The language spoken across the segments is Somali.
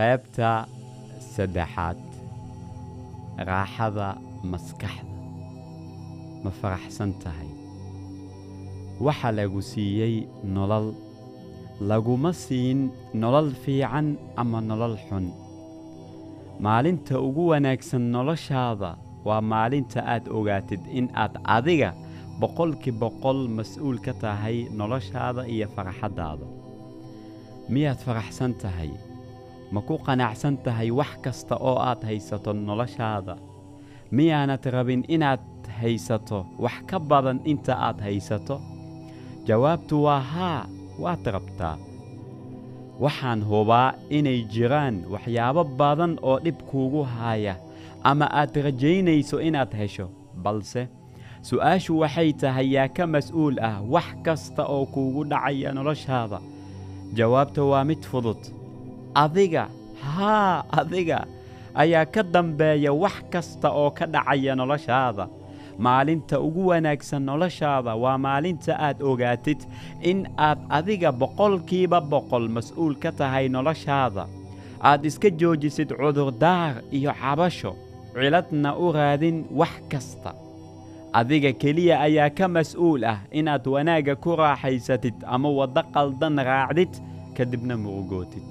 qaybta saddexaad raaxada maskaxda. Ma faraxsan tahay? Waxa lagu siiyey nolol laguma siin nolol fiican ama nolol xun. Maalinta ugu wanaagsan noloshaada waa maalinta aad ogaatid in aad adiga boqolkii boqol mas'uul ka tahay noloshaada iyo farxaddaada miyaad faraxsan tahay ma ku qanacsan tahay wax kasta oo aad haysato noloshaada? Miyaanad rabin inaad haysato wax ka badan inta aad haysato? Jawaabtu waa haa waad rabtaa. Waxaan hubaa inay jiraan waxyaabo badan oo dhib kuugu haaya ama aad rajaynayso inaad hesho balse su'aashu waxay tahay yaa ka mas'uul ah wax kasta oo kuugu dhacaya noloshaada. Jawaabta waa mid fudud adiga haa adiga ayaa ka dambeeya wax kasta oo ka dhacaya noloshaada. Maalinta ugu wanaagsan noloshaada waa maalinta aad ogaatid in aad adiga boqolkiiba boqol mas'uul ka tahay noloshaada. Aad iska joojisid cudurdaar iyo cabasho ciladna u raadin wax kasta. Adiga keliya ayaa ka mas'uul ah inaad wanaagga ku raaxaysatid ama waddo qaldan raacdid kadibna murugootid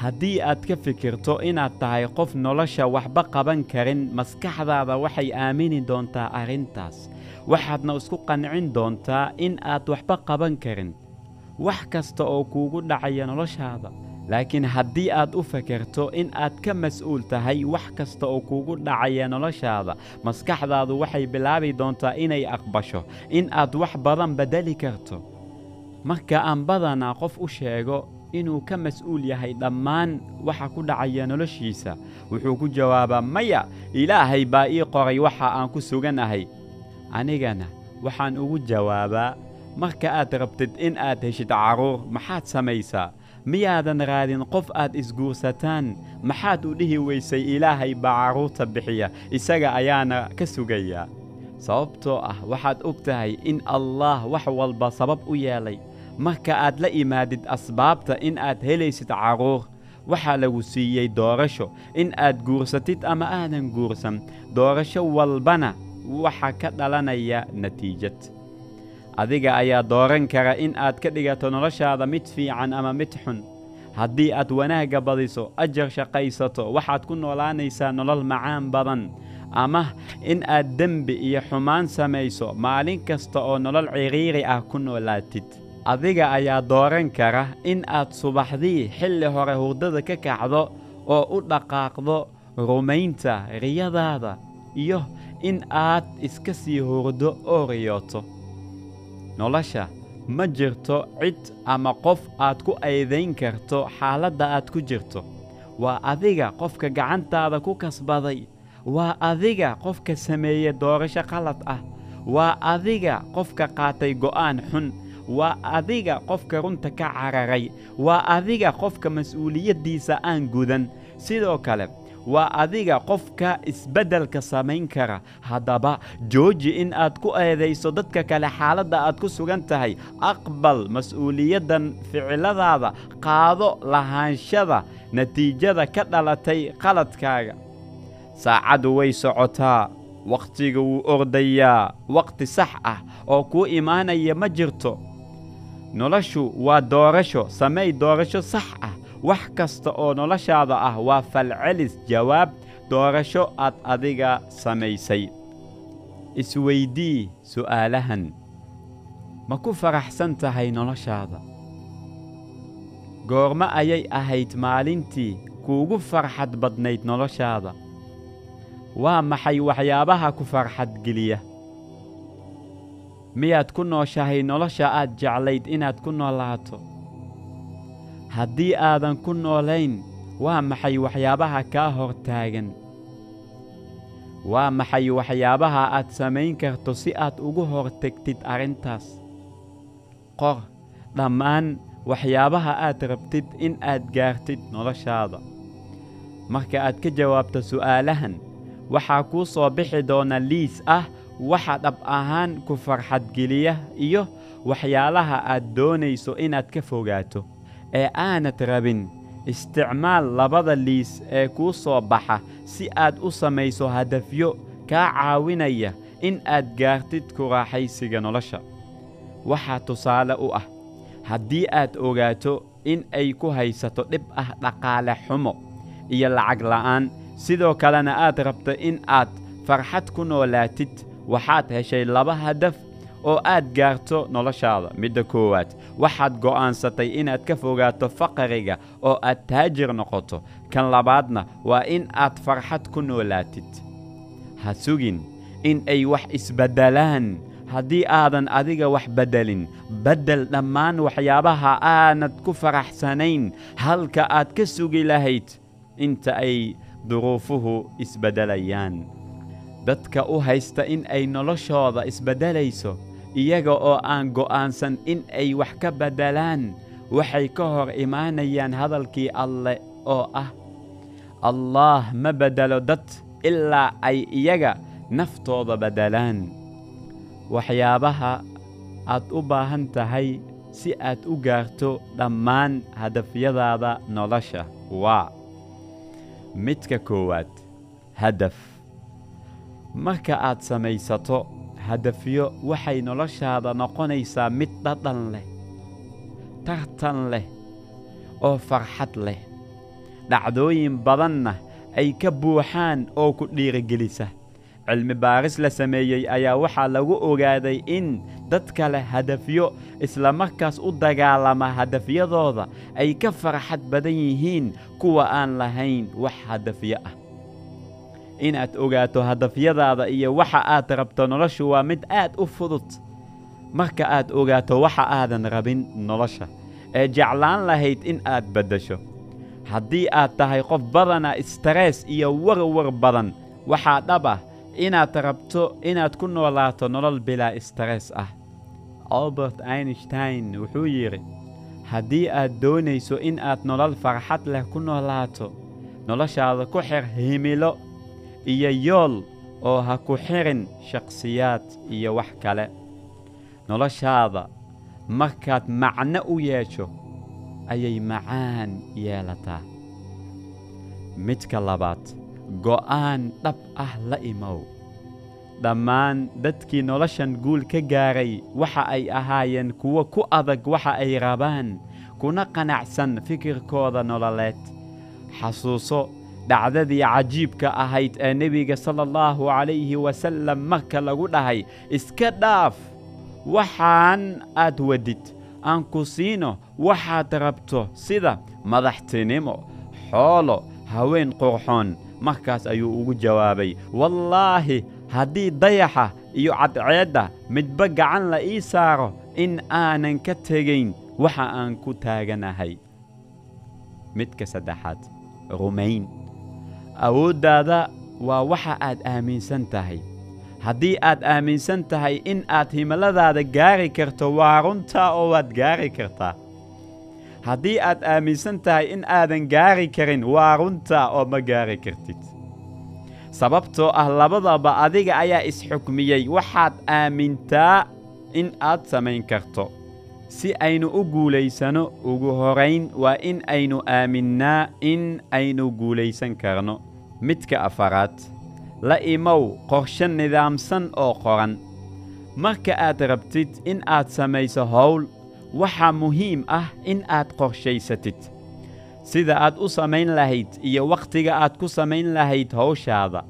haddii aad ka fikirto inaad tahay qof nolosha waxba qaban karin maskaxdaada waxay aamini doontaa arrintaas. Waxaadna isku qancin doontaa in aad waxba qaban karin. Wax kasta oo kuugu dhacaya noloshaada. Laakiin haddii aad u fakerto in aad ka mas'uul tahay wax kasta oo kuugu dhacaya noloshaada maskaxdaadu waxay bilaabi doontaa inay aqbasho in aad wax badan beddeli karto. Marka aan badanaa qof u sheego inuu ka mas'uul yahay dhammaan waxa ku dhacaya noloshiisa. Wuxuu ku jawaabaa maya ilaahay baa ii qoray waxa aan ku suganahay. Anigana waxaan ugu jawaabaa marka aad rabtid in aad heshid carruur maxaad samaysaa? Miyaadan raadin qof aad isguursataan? Maxaad u dhihi weysay ilaahay baa carruurta bixiya? Isaga ayaana ka sugayaa sababtoo ah waxaad og tahay in allaah wax walba sabab u yeelay marka aad la imaadid asbaabta in aad helaysid carruur waxaa lagu siiyey doorasho in aad guursatid ama aadan guursan. Doorasho walbana waxa ka dhalanaya natiijad. Adiga ayaa dooran kara in aad ka dhigato noloshaada mid fiican ama mid xun. Haddii aad wanaagga badiso ajar shaqaysato waxaad ku noolaanaysaa nolol macaan badan. Ama in aad dembi iyo xumaan samayso maalin kasta oo nolol ciriiri ah ku noolaatid adiga ayaa dooran kara in aad subaxdii xilli hore hurdada ka kacdo oo u dhaqaaqdo rumaynta riyadaada iyo in aad iska sii hurdo oo riyooto. Nolosha ma jirto cid ama qof aad ku aydayn karto xaaladda aad ku jirto. Waa adiga qofka gacantaada ku kasbaday. Waa adiga qofka sameeye doorasho qalad ah. Waa adiga qofka qaatay go'aan xun waa adiga qofka runta ka cararay. Waa adiga qofka mas'uuliyaddiisa aan gudan. Sidoo kale waa adiga qofka isbeddelka samayn kara. Haddaba jooji in aad ku eedayso dadka kale xaaladda aad ku sugan tahay. Aqbal mas'uuliyaddan ficiladaada qaado lahaanshada natiijada ka dhalatay qaladkaaga. Saacaddu way socotaa. Wakhtiga wuu ordayaa. Wakhti sax ah oo kuu imaanaya ma jirto noloshu waa doorasho samay doorasho sax ah. Wax kasta oo noloshaada ah waa falcelis jawaab doorasho aad adiga samaysay. Isweydii su'aalahan. Ma ku faraxsan tahay noloshaada goormo ayay ahayd maalintii kuugu farxad badnayd noloshaada waa maxay waxyaabaha ku farxadgeliya miyaad ku nooshahay nolosha aad jeclayd inaad ku noolaato. Haddii aadan ku noolayn waa maxay waxyaabaha kaa hor taagan waa maxay waxyaabaha aad samayn karto si aad ugu hor tegtid arrintaas? Qor dhammaan waxyaabaha aad rabtid in aad gaartid noloshaada. Marka aad ka jawaabto su'aalahan waxaa kuu soo bixi doona liis ah waxa dhab ahaan ku farxadgeliya iyo waxyaalaha aad doonayso inaad ka fogaato ee aanad rabin isticmaal labada liis ee kuu soo baxa si aad u samayso hadafyo kaa caawinaya in aad gaartid ku raaxaysiga nolosha. Waxaa tusaale u ah haddii aad ogaato in ay ku haysato dhib ah dhaqaale xumo iyo lacag la'aan sidoo kalena aad rabto in aad farxad ku noolaatid waxaad heshay laba hadaf oo aad gaarto noloshaada. Midda koowaad waxaad go'aansatay inaad ka fogaato faqriga oo aad taajir noqoto. Kan labaadna waa in aad farxad ku noolaatid. Ha sugin in ay wax isbeddelaan. Haddii aadan adiga wax beddelin beddel dhammaan waxyaabaha aanad ku faraxsanayn. Halka aad ka sugi lahayd inta ay duruufuhu isbeddelayaan dadka u haysta in ay noloshooda isbeddelayso iyaga oo aan go'aansan in ay wax ka beddelaan waxay ka hor imaanayaan hadalkii alleh oo ah allaah ma beddelo dad ilaa ay iyaga naftooda beddelaan. Waxyaabaha aad u baahan tahay si aad u gaarto dhammaan hadafyadaada nolosha waa midka koowaad hadaf marka aad samaysato hadafyo waxay noloshaada noqonaysaa mid dhadhan leh tartan leh oo farxad leh. Dhacdooyin badanna ay ka buuxaan oo ku dhiirigelisa. Cilmi baaris la sameeyey ayaa waxaa lagu ogaaday in dadka leh hadafyo islamarkaas u dagaalama hadafyadooda ay ka farxad badan yihiin kuwa aan lahayn wax hadafyo ah inaad ogaato hadafyadaada iyo waxa aad rabto noloshu waa mid aad u fudud. Marka aad ogaato waxa aadan rabin nolosha ee jeclaan lahayd in aad beddesho. Haddii aad tahay qof badana istarees iyo warwar badan waxaa dhab ah inaad rabto inaad ku noolaato nolol bilaa istarees ah. Albert einstein wuxuu yidhi haddii aad doonayso in aad nolol farxad leh ku noolaato noloshaada ku xir himilo iyo yool oo ha ku xirin shakhsiyaad iyo wax kale. Noloshaada markaad macno u yeesho ayay macaan yeelataa. Midka labaad go'aan dhab ah la imow. Dhammaan dadkii noloshan guul ka gaaray waxa ay ahaayeen kuwo ku adag waxa ay rabaan kuna qanacsan fikirkooda nololeed. Xasuuso dhacdadii cajiibka ahayd ee nebiga sala allahu calayhi wasallam marka lagu dhahay iska dhaaf waxaan aad wadid aan ku siino waxaad rabto sida madaxtinimo xoolo haween qurxoon. Markaas ayuu ugu jawaabay wallaahi haddii dayaxa iyo cadceedda midba gacan la ii saaro in aanan ka tegayn waxa aan ku taaganahay. Midka saddexaad rumayn awooddaada waa waxa aad aaminsan tahay. Haddii aad aaminsan tahay in aad himiladaada gaari karto waa runtaa oo waad gaari kartaa. Haddii aad aaminsan tahay in aadan gaari karin waa runtaa oo ma gaari kartid. Sababtoo ah labadaba adiga ayaa isxukmiyey waxaad aamintaa in aad samayn karto. Si aynu u guulaysano ugu horayn waa in aynu aaminnaa in aynu guulaysan karno midka afaraad la imow qorshe nidaamsan oo qoran. Marka aad rabtid in aad samayso howl waxaa muhiim ah in aad qorshaysatid. Sida aad u samayn lahayd iyo wakhtiga aad ku samayn lahayd hawshaada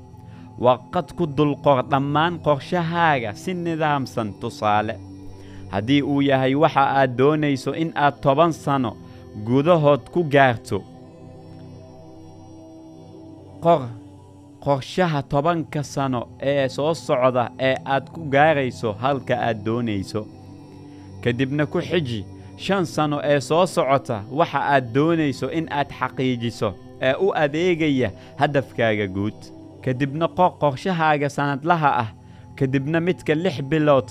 warqad ku dulqor dhammaan qorshahaaga si nidaamsan tusaale. Haddii uu yahay waxa aad doonayso in aad toban sanno gudahood ku gaarto qorshaha tobanka sanno ee soo socda ee aad ku gaarayso halka aad doonayso. Ka dibna ku xiji shan sanno ee soo socota waxa aad doonayso in aad xaqiijiso ee u adeegaya hadafkaaga guud. Ka dibna qor qorshahaaga sannadlaha ah. Ka dibna midka lix bilood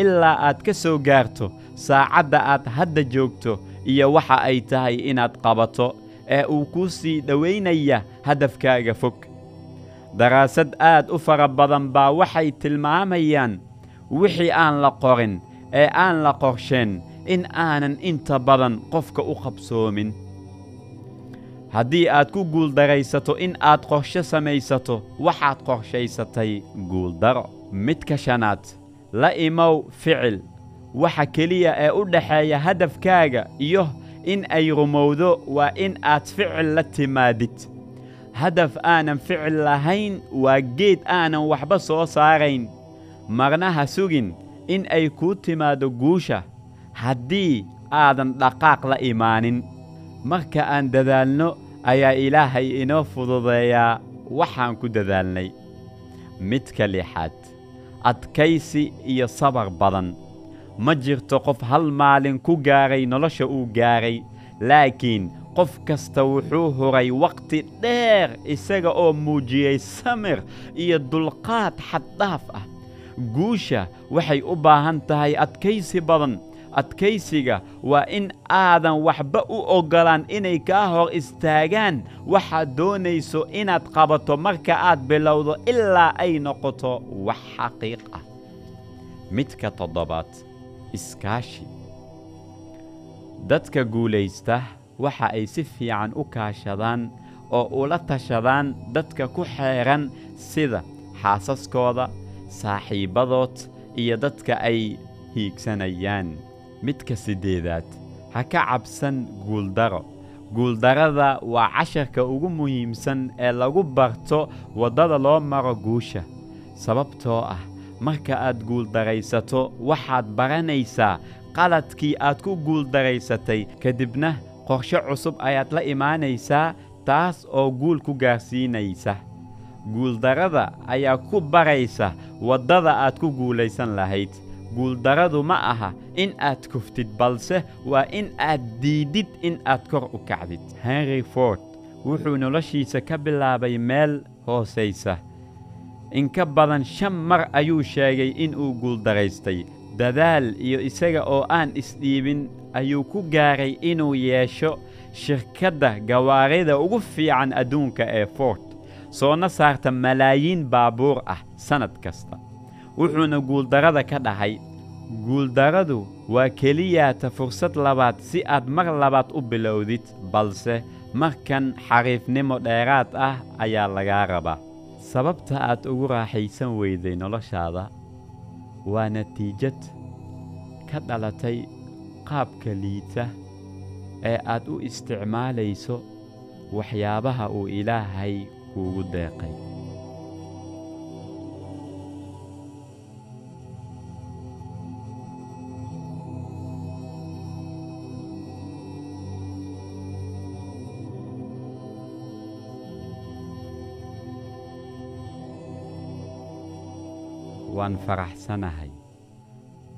ilaa aad ka soo gaarto saacadda aad hadda joogto iyo waxa ay tahay inaad qabato ee uu kuu sii dhowaynaya hadafkaaga fog. Daraasad aad u fara badan baa waxay tilmaamayaan wixii aan la qorin ee aan la qorsheen in aanan inta badan qofka u qabsoomin. Haddii aad ku guuldaraysato in aad qorshe samaysato waxaad qorshaysatay guuldaro. Midka shanaad la imow ficil. Waxa keliya ee u dhexeeya hadafkaaga iyo in ay rumowdo waa in aad ficil la timaadid. Hadaf aanan ficil lahayn waa geed aanan waxba soo saarayn. Marna ha sugin in ay kuu timaaddo guusha haddii aadan dhaqaaq la imaanin. Marka aan dadaalno ayaa ilaahay inoo fududeeyaa waxaan ku dadaalnay. Midka lixaad adkaysi iyo sabar badan ma jirto qof hal maalin ku gaaray nolosha uu gaaray. Laakiin qof kasta wuxuu huray wakhti dheer isaga oo muujiyey samir iyo dulqaad xaddhaaf ah. Guusha waxay u baahan tahay adkaysi badan. Adkaysiga waa in aadan waxba u oggolaan inay kaa hor istaagaan. Waxaad doonayso inaad qabato marka aad bilowdo ilaa ay noqoto wax xaqiiq ah. Midka toddobaad iskaashi. Dadka guulaysta waxa ay si fiican u kaashadaan oo ula tashadaan dadka ku xeehan sida xaasaskooda saaxiibbadood iyo dadka ay hiigsanayaan. Midka siddeedaad ha ka cabsan guuldaro. Guuldarrada waa casharka ugu muhiimsan ee lagu barto waddada loo maro guusha sababtoo ah marka aad guuldaraysato waxaad baranaysaa qaladkii aad ku guuldaraysatay kadibna qorshe cusub ayaad la imaanaysaa taas oo guul ku gaarsiinaysa. Guuldarrada ayaa ku baraysa waddada aad ku guulaysan lahayd. Guuldarradu ma aha in aad kuftid balse waa in aad diidid in aad kor u kacdid. Henry ford wuxuu noloshiisa ka bilaabay meel hoosaysa in ka badan shan mar ayuu sheegay inuu guuldaraystay dadaal iyo isaga oo aan isdhiibin ayuu ku gaaray inuu yeesho shirkadda gawaarida ugu fiican adduunka ee ford soona saarta malaayiin baabuur ah sannad kasta. Wuxuuna guuldarrada ka dhahay guuldarradu waa keliyaata fursad labaad si aad mar labaad u bilowdid balse markan xariifnimo dheeraad ah ayaa lagaa rabaa sababta aad ugu raaxaysan weyday noloshaada waa natiijad ka dhalatay qaabka liita ee aad u isticmaalayso waxyaabaha uu ilaahay kuugu deeqay waan faraxsanahay.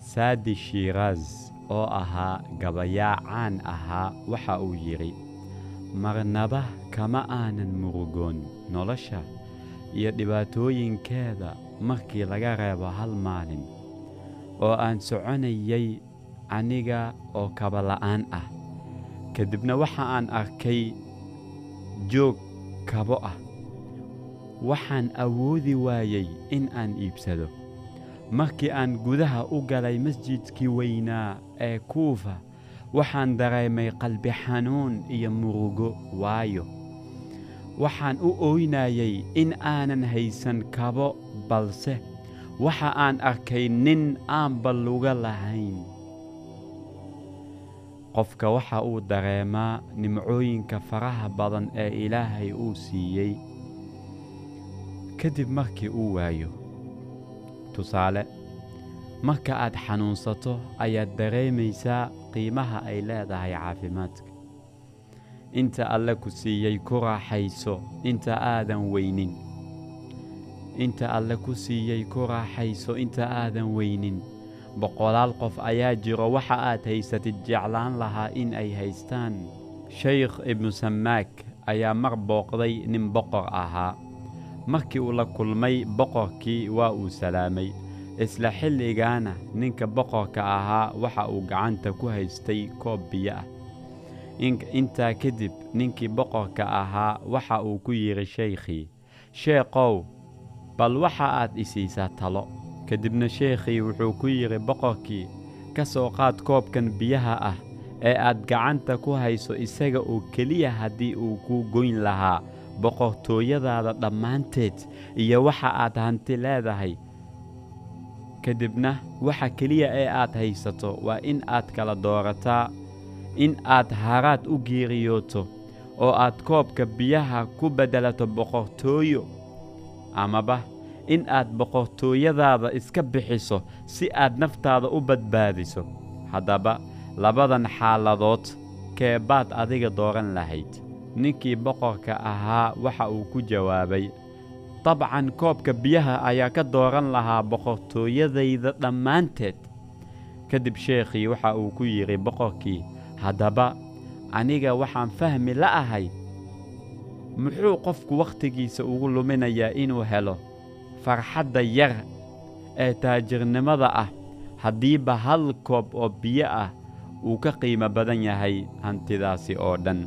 Saadi shiiraas oo ahaa gabayaa caan ahaa waxa uu yidhi marnaba kama aanan murugoon nolosha iyo dhibaatooyinkeeda markii laga reebo hal maalin oo aan soconayay aniga oo kabala'aan ah. Kadibna waxa aan arkay joog kabo ah. Waxaan awoodi waayey in aan iibsado markii aan gudaha u galay masjidkii weynaa ee kuufa waxaan dareemay qalbi xanuun iyo murugo waayo. Waxaan u ooynayay in aanan haysan kabo balse waxa aan arkay nin aanba luga lahayn. Qofka waxa uu dareemaa nimcooyinka faraha badan ee ilaahay uu siiyey. Kadib markii uu waayo tusaale marka aad xanuunsato ayaad dareemaysaa qiimaha ay leedahay caafimaadka. Inta alle ku siiyey ku raaxayso. Inta aadan weynin. Inta alle ku siiyey ku raaxayso. Inta aadan weynin. Boqolaal qof ayaa jiro. Waxa aad haysatid jeclaan lahaa in ay haystaan. Shaykh ibnu samaak ayaa mar booqday nin boqor ahaa markii uu la kulmay boqorkii waa uu salaamay. Isla xilligaana ninka boqorka ahaa waxa uu gacanta ku haystay koob biyo ah. Intaa kadib ninkii boqorka ahaa waxa uu ku yidhi shaykhii sheekhow bal waxa aad isiisaa talo. Kadibna sheekhii wuxuu ku yidhi boqorkii ka soo qaad koobkan biyaha ah ee aad gacanta ku hayso isaga oo keliya haddii uu kuu goyn lahaa boqortooyadaada dhammaanteed iyo waxa aad hanti leedahay. Ka dibna waxa keliya ee aad haysato waa in aad kala doorataa in aad haraad u geeriyooto oo aad koobka biyaha ku beddelato boqortooyo. Amaba in aad boqortooyadaada iska bixiso si aad naftaada u badbaadiso. Haddaba labadan xaaladood kee baad adiga dooran lahayd ninkii boqorka ahaa waxa uu ku jawaabay dabcan koobka biyaha ayaa ka dooran lahaa boqortooyadayda dhammaanteed. Ka dib sheekhii waxa uu ku yidhi boqorkii haddaba aniga waxaan fahmi la'ahay muxuu qofku wakhtigiisa ugu luminayaa inuu helo farxadda yar ee taajirnimada ah? Haddiiba hal koob oo biyo ah uu ka qiimo badan yahay hantidaasi oo dhan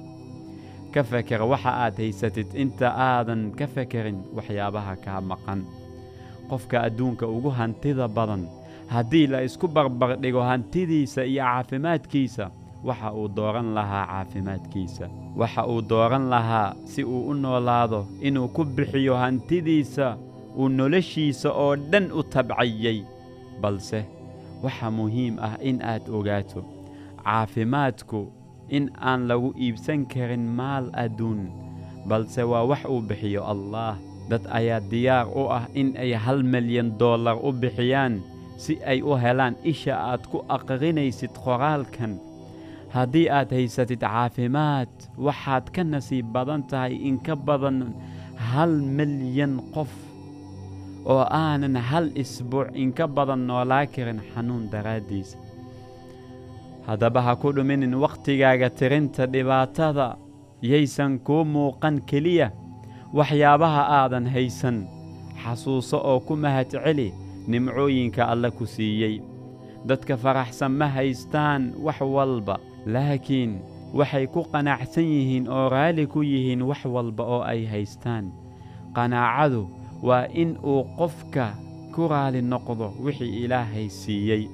ka feker waxa aad haysatid inta aadan ka fekerin waxyaabaha kaa maqan. Qofka adduunka ugu hantida badan haddii la isku barbardhigo hantidiisa iyo caafimaadkiisa waxa uu dooran lahaa caafimaadkiisa. Waxa uu dooran lahaa si uu u noolaado inuu ku bixiyo hantidiisa uu noloshiisa oo dhan u tabcayey balse waxa muhiim ah in aad ogaato caafimaadku in aan lagu iibsan karin maal adduun balse waa wax uu bixiyo allaah dad ayaa diyaar u ah in ay hal milyan dollar u bixiyaan si ay u helaan isha aad ku aqrinaysid qoraalkan. Haddii aad haysatid caafimaad waxaad ka nasiib badan tahay in ka badan hal milyan qof oo aanan hal isbuuc inka badan noolaa karin xanuun daraaddiisa haddaba ha ku dhuminin wakhtigaaga tirinta dhibaatada. Yaysan kuu muuqan keliya. Waxyaabaha aadan haysan. Xasuuso oo ku mahadceli nimcooyinka alle ku siiyey. Dadka faraxsan ma haystaan wax walba. Laakiin waxay ku qanacsan yihiin oo raalli ku yihiin wax walba oo ay haystaan. Qanaacadu waa in uu qofka ku raali noqdo wixii ilaahay siiyey.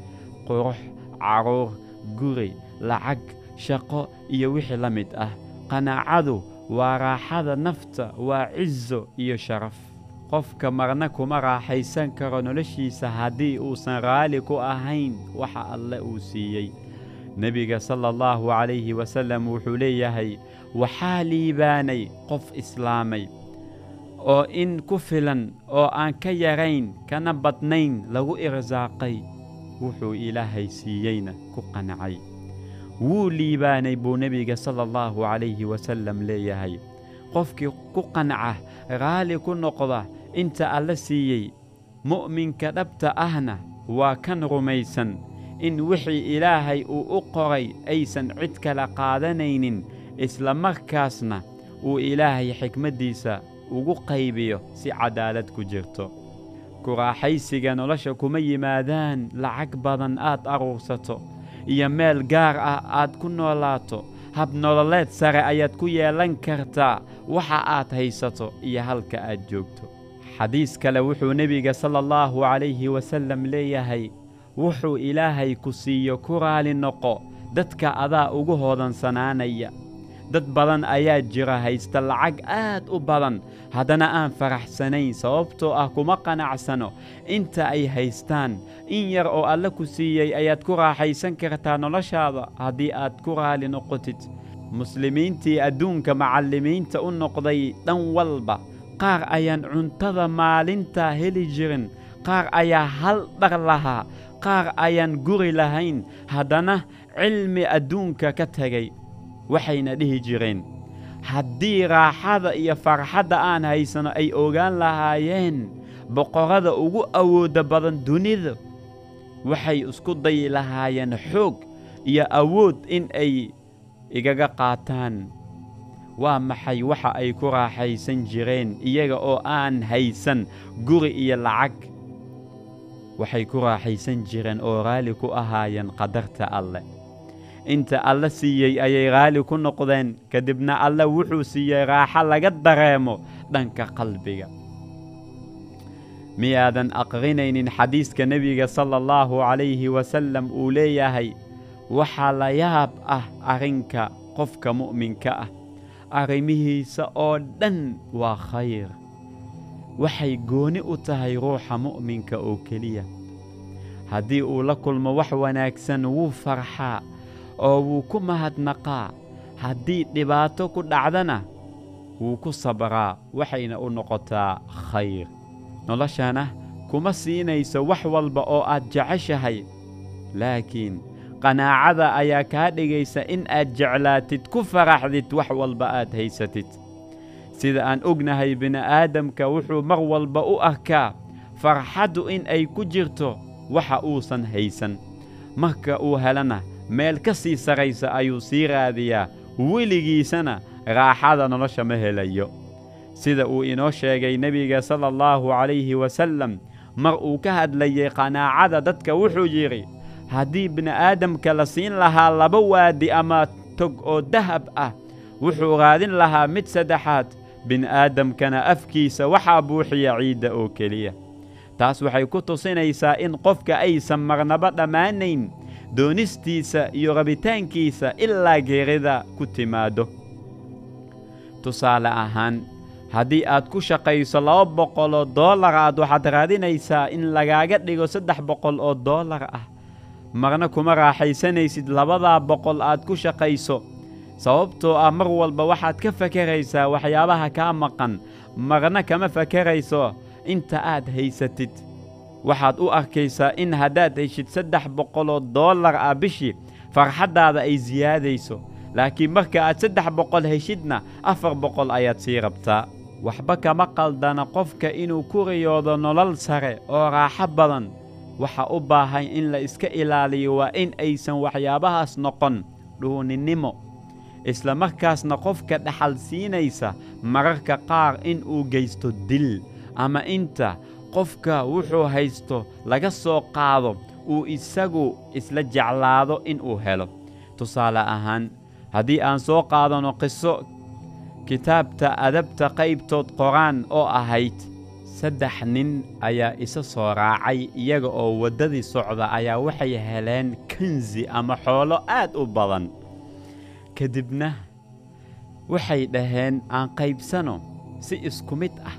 Qurux carruur guri lacag shaqo iyo wixii la mid ah. Qanaacadu waa raaxada nafta waa cizo iyo sharaf. Qofka marna kuma raaxaysan karo noloshiisa haddii uusan raalli ku ahayn waxa alle uu siiyey. Nebiga sala allahu calayhi wasallam wuxuu leeyahay waxaa liibaanay qof islaamay oo in ku filan oo aan ka yarayn kana badnayn lagu irsaaqay wuxuu ilaahay siiyeyna ku qancay wuu liibaanay buu nebiga sala allahu calayhi wasallam leeyahay. Qofkii ku qanca raalli ku noqda inta alla siiyey mu'minka dhabta ahna waa kan rumaysan. In wixii ilaahay uu u qoray aysan cid kala qaadanaynin isla markaasna uu ilaahay xikmaddiisa ugu qaybiyo si cadaalad ku jirto ku raaxaysiga nolosha kuma yimaadaan lacag badan aad aruursato iyo meel gaar ah aad ku noolaato. Hab nololeed sare ayaad ku yeelan kartaa waxa aad haysato iyo halka aad joogto. Xadiis kale wuxuu nebiga sala allahu calayhi wasallam leeyahay wuxuu ilaahay ku siiyo ku raali noqo dadka adaa ugu hoodansanaanaya dad badan ayaa jira haysta lacag aad u badan. Haddana aan faraxsanayn sababtoo ah kuma qanacsano. Inta ay haystaan in yar oo alle ku siiyey ayaad ku raaxaysan kartaa noloshaada haddii aad ku raali noqotid. Muslimiintii adduunka macallimiinta u noqday dhan walba. Qaar ayaan cuntada maalintaa heli jirin. Qaar ayaa hal dhar lahaa. Qaar ayaan guri lahayn. Haddana cilmi adduunka ka tegay waxayna dhihi jireen haddii raaxada iyo farxadda aan haysano ay ogaan lahaayeen boqorrada ugu awoodda badan dunida waxay isku dayi lahaayeen xoog iyo awood in ay igaga qaataan. Waa maxay waxa ay ku raaxaysan jireen iyaga oo aan haysan guri iyo lacag? Waxay ku raaxaysan jireen oo raalli ku ahaayeen qadarta alleh inta alle siiyey ayay raalli ku noqdeen. Kadibna alle wuxuu siiyey raaxo laga dareemo dhanka qalbiga. Miyaadan aqrinaynin xadiiska nebiga sala allahu calayhi wasallam uu leeyahay waxaa la yaab ah arrinka qofka mu'minka ah. Arrimihiisa oo dhan waa khayr. Waxay gooni u tahay ruuxa mu'minka oo keliya. Haddii uu la kulmo wax wanaagsan wuu farxaa oo wuu ku mahadnaqaa haddii dhibaato ku dhacdana wuu ku sabraa waxayna u noqotaa khayr. Noloshana kuma siinayso wax walba oo aad jeceshahay. Laakiin qanaacada ayaa kaa dhigaysa in aad jeclaatid ku faraxdid wax walba aad haysatid. Sida aan ognahay bini'aadamka wuxuu mar walba u arkaa farxaddu in ay ku jirto waxa uusan haysan. Marka uu helana meel ka sii saraysa ayuu sii raadiyaa weligiisana raaxada nolosha ma helayo. Sida uu inoo sheegay nebiga sala allahu calayhi wasallam mar uu ka hadlayay qanaacada dadka wuxuu yidhi haddii bini'aadamka la siin lahaa laba waadi ama tog oo dahab ah wuxuu raadin lahaa mid saddexaad. Bini'aadamkana afkiisa waxaa buuxiya ciidda oo keliya. Taas waxay ku tusinaysaa in qofka aysan marnaba dhammaanayn doonistiisa iyo rabitaankiisa ilaa geerida ku timaaddo. Tusaale ahaan haddii aad ku shaqayso laba boqol oo dollar aad waxaad raadinaysaa in lagaaga dhigo saddex boqol oo dollar ah. Marna kuma raaxaysanaysid labadaa boqol aad ku shaqayso. Sababtoo ah mar walba waxaad ka fakaraysaa waxyaabaha kaa maqan. Marna kama fakarayso inta aad haysatid waxaad u arkaysaa in haddaad heshid saddex boqoloo dollar ah bishii farxaddaada ay siyaadayso laakiin marka aad saddex boqol heshidna afar boqol ayaad sii rabtaa. Waxba kama qaldana qofka inuu ku riyoodo nolol sare oo raaxo badan. Waxa u baahan in la iska ilaaliyo waa in aysan waxyaabahaas noqon dhuuninimo. Isla markaasna qofka dhaxal siinaysa mararka qaar in uu geysto dil ama inta qofka wuxuu haysto laga soo qaado uu isagu isla jeclaado in uu helo. Tusaale ahaan haddii aan soo qaadanno qiso kitaabta adabta qaybtood qoraan oo ahayd saddex nin ayaa isa soo raacay iyaga oo waddadii socda ayaa waxay heleen kansi ama xoolo aad u badan. Ka dibna waxay dhaheen aan qaybsano si isku mid ah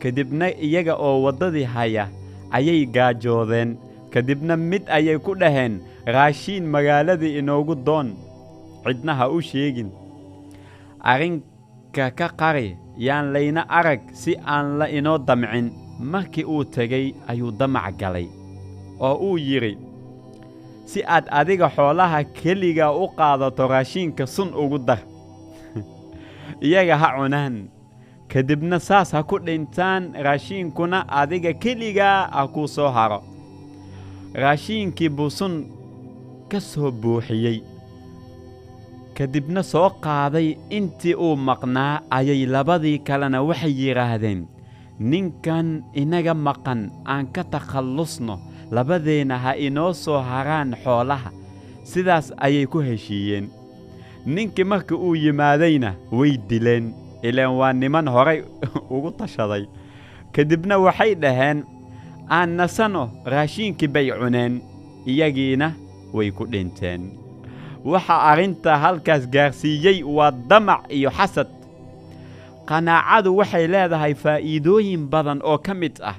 ka dibna iyaga oo waddadii haya ayay gaajoodeen. Ka dibna mid ayay ku dhaheen raashiin magaaladii inoogu doon. Cidna ha u sheegin. Arrinka ka qari yaan layna arag si aan la inoo damcin. Markii uu tegey ayuu damac galay oo uu yidhi si aad adiga xoolaha keliga u qaadato raashiinka sun ugu dar. Iyaga ha cunaan ka dibna saas ha ku dhintaan raashiinkuna adiga keligaa ha kuu soo haro. Raashiinkii buu sun ka soo buuxiyey. Ka dibna soo qaaday intii uu maqnaa ayay labadii kalena waxay yidhaahdeen ninkan inaga maqan aan ka takhallusno labadeenna ha inoo soo haraan xoolaha. Sidaas ayay ku heshiiyeen. Ninkii marka uu yimaadayna way dileen ilaan waa niman horay ugu tashaday. Ka dibna waxay dhaheen aan nasanno raashiinkii bay cuneen iyagiina way ku dhinteen. Waxa arrinta halkaas gaarsiiyey waa damac iyo xasad. Qanaacadu waxay leedahay faa'iidooyin badan oo ka mid ah.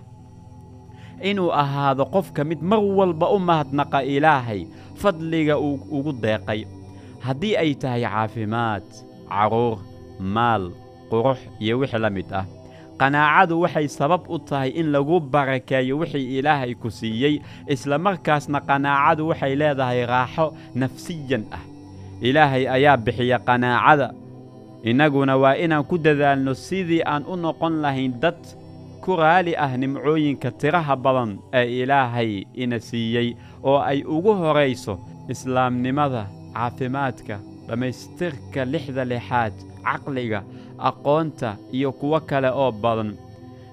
Inuu ahaado qofka mid mar walba u mahadnaqa ilaahay fadliga uu ugu deeqay. Haddii ay tahay caafimaad carruur maal qurux iyo wixii la mid ah. Qanaacadu waxay sabab u tahay in lagu barakeeyo wixii ilaahay ku siiyey isla markaasna qanaacadu waxay leedahay raaxo nafsiyan ah. Ilaahay ayaa bixiya qanaacada. Innaguna waa inaan ku dadaalno sidii aan u noqon lahayn dad ku raali ah nimcooyinka tiraha badan ee ilaahay ina siiyey oo ay ugu horayso islaamnimada caafimaadka dhammaystirka lixda lixaad caqliga aqoonta iyo kuwo kale oo badan.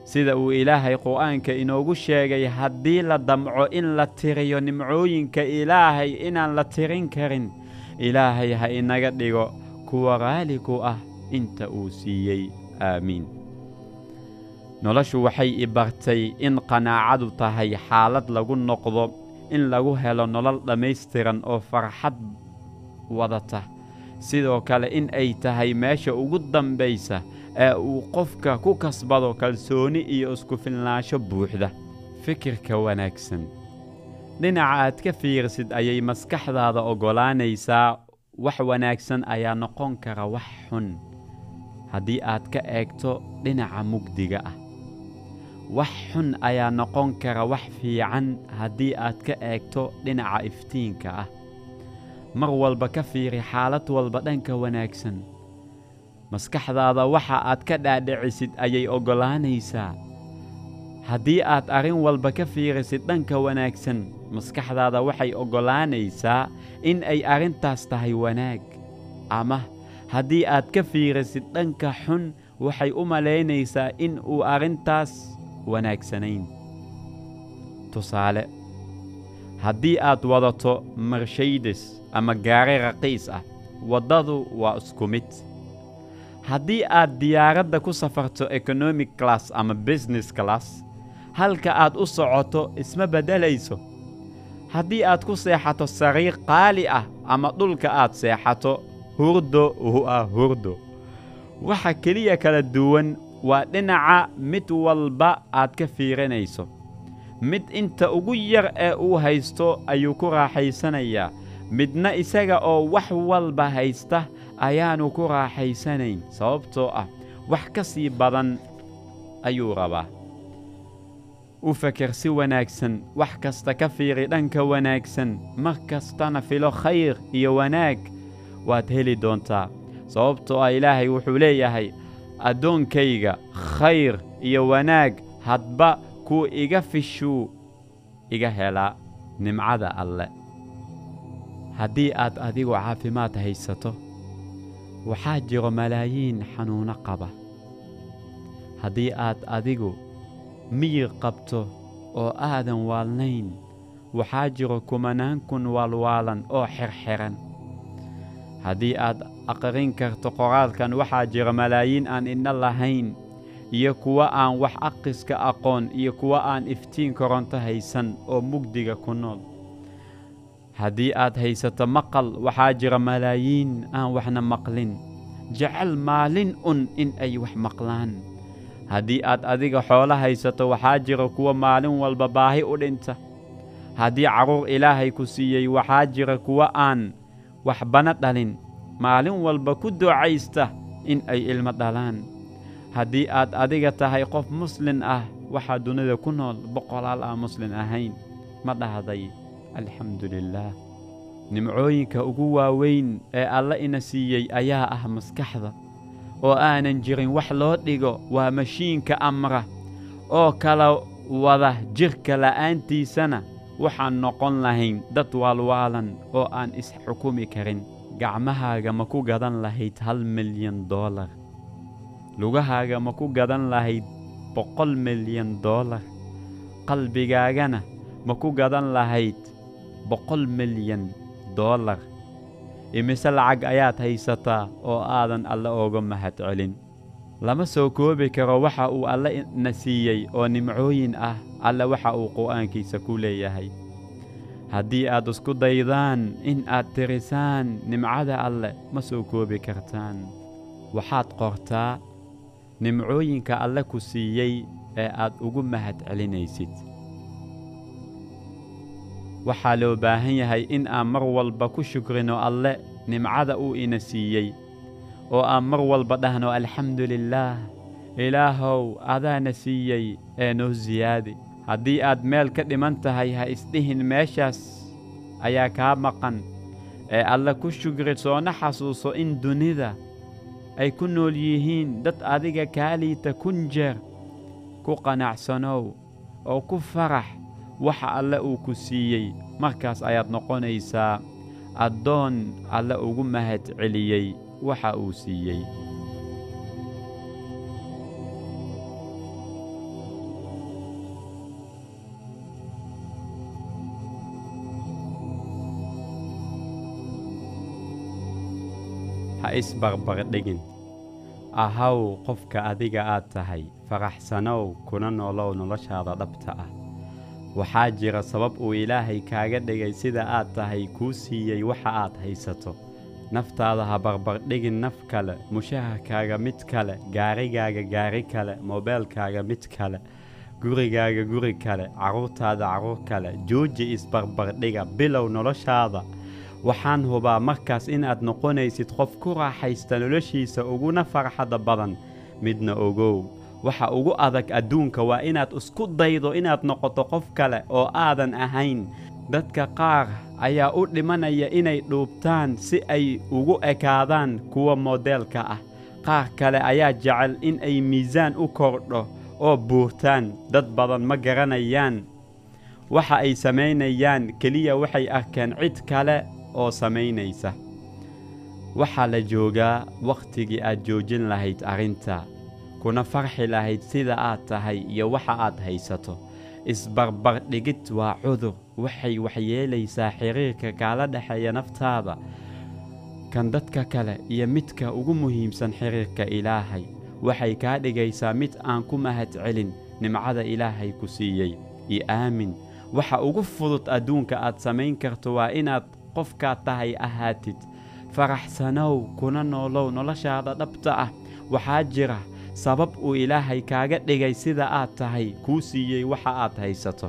Sida uu ilaahay qur'aanka inoogu sheegay haddii la damco in la tiriyo nimcooyinka ilaahay inaan la tirin karin ilaahay ha inaga dhigo kuwa raali ku ah inta uu siiyey. Aamiin noloshu waxay i bartay in qanaacadu tahay xaalad lagu noqdo in lagu helo nolol dhammaystiran oo farxad wadata sidoo kale in ay tahay meesha ugu dambaysa ee uu qofka ku kasbado kalsooni iyo isku filnaansho buuxda. Fikirka wanaagsan. Dhinaca aad ka fiirsid ayay maskaxdaada oggolaanaysaa wax wanaagsan ayaa noqon kara wax xun. Haddii aad ka eegto dhinaca mugdiga ah. Wax xun ayaa noqon kara wax fiican haddii aad ka eegto dhinaca iftiinka ah mar walba ka fiiri xaalad walba dhanka wanaagsan. Maskaxdaada waxa aad ka dhaadhicisid ayay oggolaanaysaa. Haddii aad arrin walba ka fiirisid dhanka wanaagsan maskaxdaada waxay oggolaanaysaa in ay arrintaas tahay wanaag. Ama haddii aad ka fiirisid dhanka xun waxay u malaynaysaa in uu arrintaas wanaagsanayn. Tusaale haddii aad wadato marshaydes ama gaari raqiis ah. Waddadu waa isku mid. Haddii aad diyaaradda ku safarto economic class ama business class halka aad u socoto isma beddelayso. Haddii aad ku seexato sariir qaali ah ama dhulka aad seexato hurdo waa hurdo. Waxa keliya kala duwan waa dhinaca mid walba aad ka fiirinayso. Mid inta ugu yar ee uu haysto ayuu ku raaxaysanayaa midna isaga oo wax walba haysta ayaannu ku raaxaysanayn sababtoo ah wax ka sii badan ayuu rabaa. U feker si wanaagsan wax kasta ka fiiri dhanka wanaagsan mar kastana filo khayr iyo wanaag waad heli doontaa sababtoo ah ilaahay wuxuu leeyahay addoonkayga khayr iyo wanaag hadba kuu iga fishuu iga helaa nimcada alle haddii aad adigu caafimaad haysato waxaa jiro malaayiin xanuuno qaba. Haddii aad adigu miyir qabto oo aadan waalnayn waxaa jiro kumanaan kun waalwaalan oo xerxeran haddii aad aqrin karto qoraalkan waxaa jira malaayiin aan idna lahayn iyo kuwa aan wax aqiska aqoon iyo kuwa aan iftiin koronto haysan oo mugdiga ku nool haddii aad haysato maqal waxaa jira malaayiin aan waxna maqlin. Jecel maalin un in ay wax maqlaan. Haddii aad adiga xoolo haysato waxaa jira kuwa maalin walba baahi u dhinta. Haddii carruur ilaahay ku siiyey waxaa jira kuwa aan waxbana dhalin. Maalin walba ku ducaysta in ay ilmo dhalaan. Haddii aad adiga tahay qof muslin ah waxaa dunida ku nool boqolaal aan muslin ahayn. Ma dhahday alxamdu lilaah nimcooyinka ugu waaweyn ee alle ina siiyey ayaa ah maskaxda. Oo aanan jirin wax loo dhigo waa mashiinka amra. Oo kala wada jidhka la'aantiisana waxaan noqon lahayn dad waalwaalan oo aan isxukumi karin. Gacmahaaga ma ku gadan lahayd hal milyan doolar lugahaaga ma ku gadan lahayd boqol milyan doolar qalbigaagana ma ku gadan lahayd boqol milyan doolar imise lacag ayaad haysataa oo aadan alle ooga mahad celin lama soo koobi karo waxa uu alle na siiyey oo nimcooyin ah alle waxa uu qur'aankiisa ku leeyahay. Haddii aad isku daydaan in aad tirisaan nimcada alle ma soo koobi kartaan. Waxaad qortaa nimcooyinka alle ku siiyey ee aad ugu mahad celinaysid waxaa loo baahan yahay in aan mar walba ku shukrino alle nimcada uu ina siiyey. Oo aan mar walba dhahno alxamdu lilaah ilaahow adaana siiyey ee noo siyaadi haddii aad meel ka dhiman tahay ha isdhihin meeshaas. Ayaa kaa maqan. Ee alle ku shugri soona xasuuso in dunida ay ku nool yihiin dad adiga kaa liita kun jeer. Ku qanacsanow oo ku farax waxa alle uu ku siiyey. Markaas ayaad noqonaysaa addoon alle ugu mahad celiyey waxa uu siiyey. Ha isbarbardhigin ahaw qofka adiga aad tahay faraxsanow kuna noolow noloshaada dhabta ah waxaa jira sabab uu ilaahay kaaga dhigay sida aad tahay kuu siiyey waxa aad haysato. Naftaada ha barbardhigin naf kale mushaharkaaga mid kale gaarigaaga gaari kale moobeelkaaga mid kale gurigaaga guri kale carruurtaada carruur kale jooji isbarbardhiga bilow noloshaada. Waxaan hubaa markaas inaad noqonaysid qof ku raaxaysta noloshiisa uguna farxadda badan. Midna ogow waxa ugu adag adduunka waa inaad isku daydo inaad noqoto qof kale oo aadan ahayn. Dadka qaar ayaa u dhimanaya inay dhuubtaan si ay ugu ekaadaan kuwa moodeelka ah. Qaar kale ayaa jecel in ay miisaan u kordho oo buurtaan. Dad badan ma garanayaan waxa ay samaynayaan. Keliya waxay arkeen cid kale oo samaynaysa. Waxaa la joogaa wakhtigii aad joojin lahayd arrinta kuna farxi lahayd sida aad tahay iyo waxa aad haysato. Isbarbardhigid waa cudur waxay waxyeelaysaa xiriirka kaala dhexeeya naftaada kan dadka kale iyo midka ugu muhiimsan xiriirka ilaahay. Waxay kaa dhigaysaa mid aan ku mahadcelin nimcada ilaahay ku siiyey. Iyo aamin. Waxa ugu fudud adduunka aad samayn karto waa inaad qofkaad tahay ahaatid. Faraxsanow kuna noolow noloshaada dhabta ah. Waxaa jira sabab uu ilaahay kaaga dhigay sida aad tahay kuu siiyey waxa aad haysato.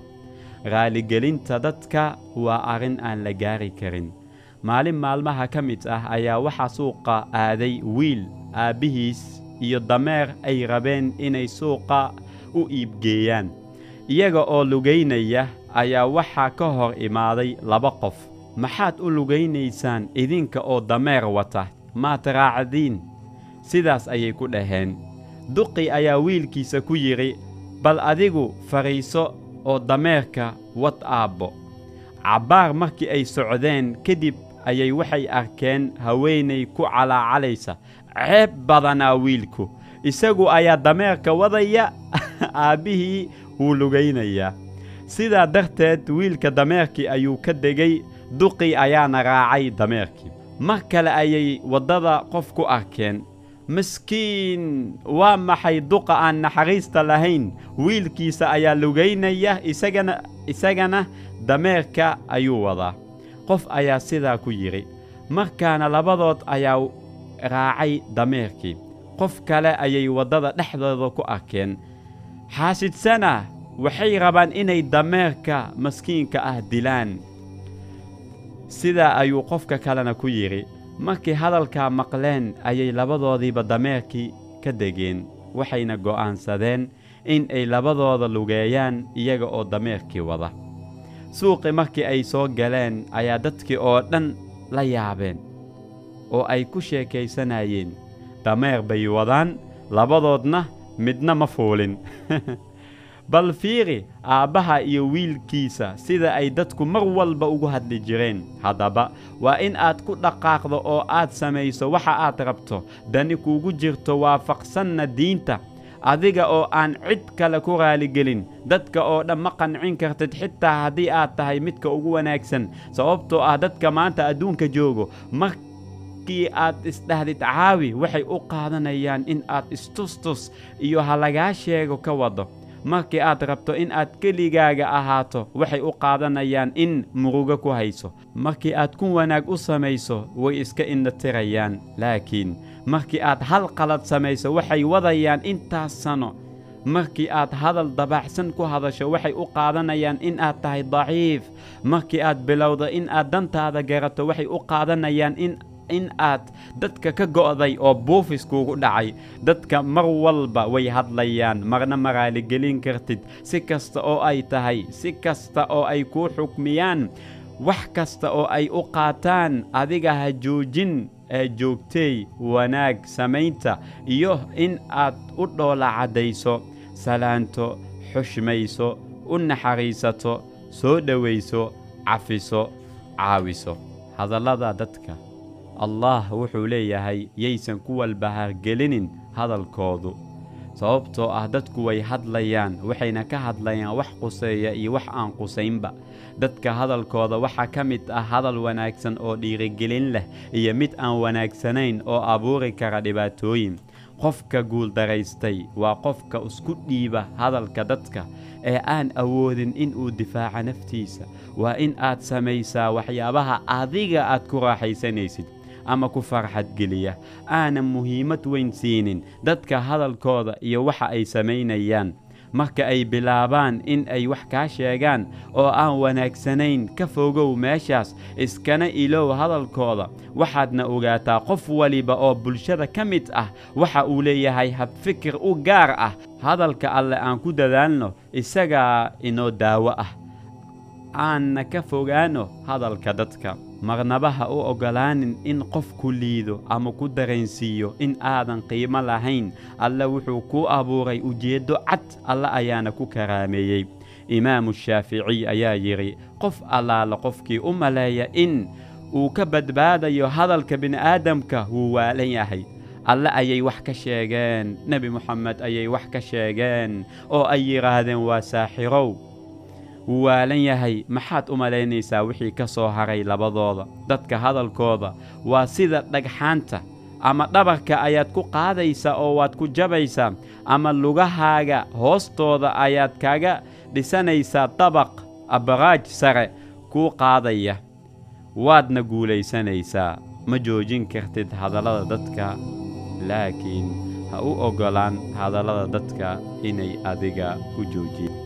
Raaligelinta dadka waa arrin aan la gaari karin. Maalin maalmaha ka mid ah ayaa waxaa suuqa aaday wiil aabbihiis iyo dameer ay rabeen inay suuqa u iibgeeyaan iyaga oo lugaynaya ayaa waxaa ka hor imaaday laba qof. Maxaad u lugaynaysaan idinka oo dameer wata? Maad raacdiin. Sidaas ayay ku dhaheen duqi ayaa wiilkiisa ku yidhi bal adigu fadhiiso oo dameerka wad aabbo. Cabbaar markii ay socdeen kadib ayay waxay arkeen haweenay ku calaacalaysa. Ceeb badanaa wiilku isagu ayaa dameerka wadaya aabbihii wuu lugaynayaa sidaa darteed wiilka dameerkii ayuu ka degay duqii ayaana raacay dameerkii. Mar kale ayay waddada qof ku arkeen miskiin. Waa maxay duqa aan naxariista lahayn? Wiilkiisa ayaa lugaynaya isagana isagana dameerka ayuu wadaa. Qof ayaa sidaa ku yidhi markaana labadood ayaa raacay dameerkii qof kale ayay waddada dhexdooda ku arkeen. Xaasidsana waxay rabaan inay dameerka maskiinka ah dilaan. Sidaa ayuu qofka kalena ku yidhi markay hadalkaa maqleen ayay labadoodiiba dameerkii ka degeen waxayna go'aansadeen in ay labadooda lugeeyaan iyaga oo dameerkii wada. Suuqi markii ay soo galeen ayaa dadkii oo dhan la yaabeen oo ay ku sheekaysanayeen dameer bay wadaan labadoodna midna ma fuulin bal fiiri aabbaha iyo wiilkiisa sida ay dadku mar walba ugu hadli jireen. Haddaba waa in aad ku dhaqaaqdo oo aad samayso waxa aad rabto. Dani kuugu jirto waafaqsanna diinta. Adiga oo aan cid kale ku raaligelin. Dadka oo dhan ma qancin kartid xitaa haddii aad tahay midka ugu wanaagsan. Sababtoo ah dadka maanta adduunka joogo markii aad isdhahdid caawi waxay u qaadanayaan in aad istustus iyo ha lagaa sheego ka wado markii aad rabto in aad keligaaga ahaato waxay u qaadanayaan in murugo ku hayso. Markii aad ku wanaag u samayso way iska indhatirayaan. Laakiin markii aad hal qalad samayso waxay wadayaan intaas sano. Markii aad hadal dabaaxsan ku hadasho waxay u qaadanayaan in aad tahay daciif. Markii aad bilowdo in aad dantaada garato waxay u qaadanayaan in in aad dadka ka go'day oo buufis kuugu dhacay. Dadka mar walba way hadlayaan marna ma raaligelin kartid. Si kasta oo ay tahay si kasta oo ay kuu xukmiyaan wax kasta oo ay u qaataan adiga ha joojin ee joogtay wanaag samaynta iyo in aad u dhoola caddayso salaanto xushmayso u naxariisato soo dhowayso cafiso caawiso. Hadallada dadka allah wuxuu leeyahay yaysan ku walbahaargelinin hadalkoodu. Sababtoo ah dadku way hadlayaan waxayna ka hadlayaan wax quseeya iyo wax aan qusaynba dadka hadalkooda waxaa ka mid ah hadal wanaagsan oo dhiirigelin leh iyo mid aan wanaagsanayn oo abuuri kara dhibaatooyin. Qofka guuldaraystay waa qofka isku dhiiba hadalka dadka ee aan awoodin in uu difaaca naftiisa. Waa in aad samaysaa waxyaabaha adiga aad ku raaxaysanaysid ama ku farxadgeliya. Aanan muhiimad weyn siinin dadka hadalkooda iyo waxa ay samaynayaan. Marka ay bilaabaan in ay wax kaa sheegaan oo aan wanaagsanayn ka fogow meeshaas iskana ilow hadalkooda. Waxaadna ogaataa qof waliba oo bulshada ka mid ah waxa uu leeyahay habfikir u gaar ah. Hadalka alle aan ku dadaalno isagaa inoo daawo ah. Aanna ka fogaano hadalka dadka marnaba ha u oggolaanin in qof ku liido ama ku dareensiiyo in aadan qiimo lahayn alle wuxuu kuu abuuray ujeeddo cad alle ayaana ku karaameeyey. Imaamu shaaficiy ayaa yidhi qof allaala qofkii u maleeya in uu ka badbaadayo hadalka bini'aadamka wuu waalan yahay. Alle ayay wax ka sheegeen nebi moxamed ayay wax ka sheegeen oo ay yidhaahdeen waa saaxirow wuu waalan yahay maxaad u malaynaysaa wixii ka soo haray labadooda? Dadka hadalkooda waa sida dhagxaanta ama dhabarka ayaad ku qaadaysaa oo waad ku jabaysaa ama lugahaaga hoostooda ayaad kaga dhisanaysaa dabaq abaraaj sare kuu qaadaya. Waadna guulaysanaysaa ma joojin kartid hadallada dadka laakiin ha u oggolaan hadallada dadka inay adiga ku joojiyeen